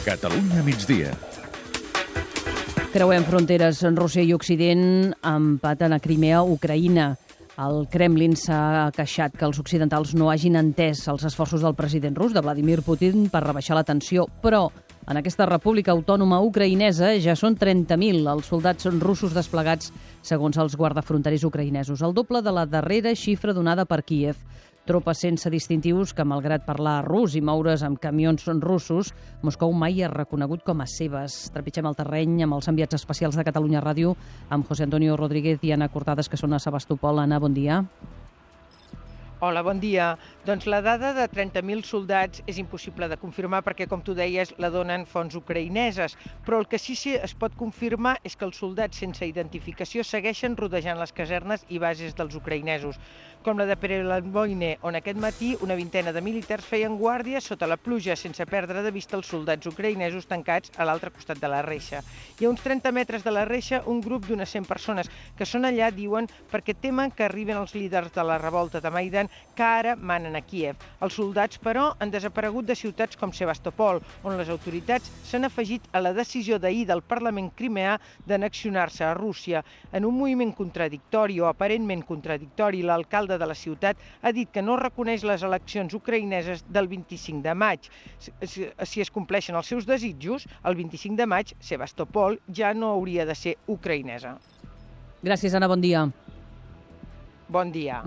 Catalunya migdia. Creuem fronteres en Rússia i Occident, empaten a Crimea, Ucraïna. El Kremlin s'ha queixat que els occidentals no hagin entès els esforços del president rus, de Vladimir Putin, per rebaixar la tensió, però en aquesta república autònoma ucraïnesa ja són 30.000 els soldats russos desplegats segons els guardafronterers ucraïnesos, el doble de la darrera xifra donada per Kiev tropes sense distintius que, malgrat parlar rus i moure's amb camions russos, Moscou mai ha reconegut com a seves. Trepitgem el terreny amb els enviats especials de Catalunya Ràdio, amb José Antonio Rodríguez i Anna Cortades, que són a Sebastopol. Anna, bon dia. Hola, bon dia. Doncs la dada de 30.000 soldats és impossible de confirmar perquè, com tu deies, la donen fonts ucraïneses. Però el que sí que es pot confirmar és que els soldats sense identificació segueixen rodejant les casernes i bases dels ucraïnesos, com la de Perelamboine, on aquest matí una vintena de militars feien guàrdia sota la pluja sense perdre de vista els soldats ucraïnesos tancats a l'altre costat de la reixa. I a uns 30 metres de la reixa, un grup d'unes 100 persones que són allà, diuen, perquè temen que arriben els líders de la revolta de Maidan que ara manen a Kiev. Els soldats, però, han desaparegut de ciutats com Sebastopol, on les autoritats s'han afegit a la decisió d'ahir del Parlament crimeà d'anexionar-se a Rússia. En un moviment contradictori o aparentment contradictori, l'alcalde de la ciutat ha dit que no reconeix les eleccions ucraïneses del 25 de maig. Si es compleixen els seus desitjos, el 25 de maig, Sebastopol ja no hauria de ser ucraïnesa. Gràcies, Anna. Bon dia. Bon dia.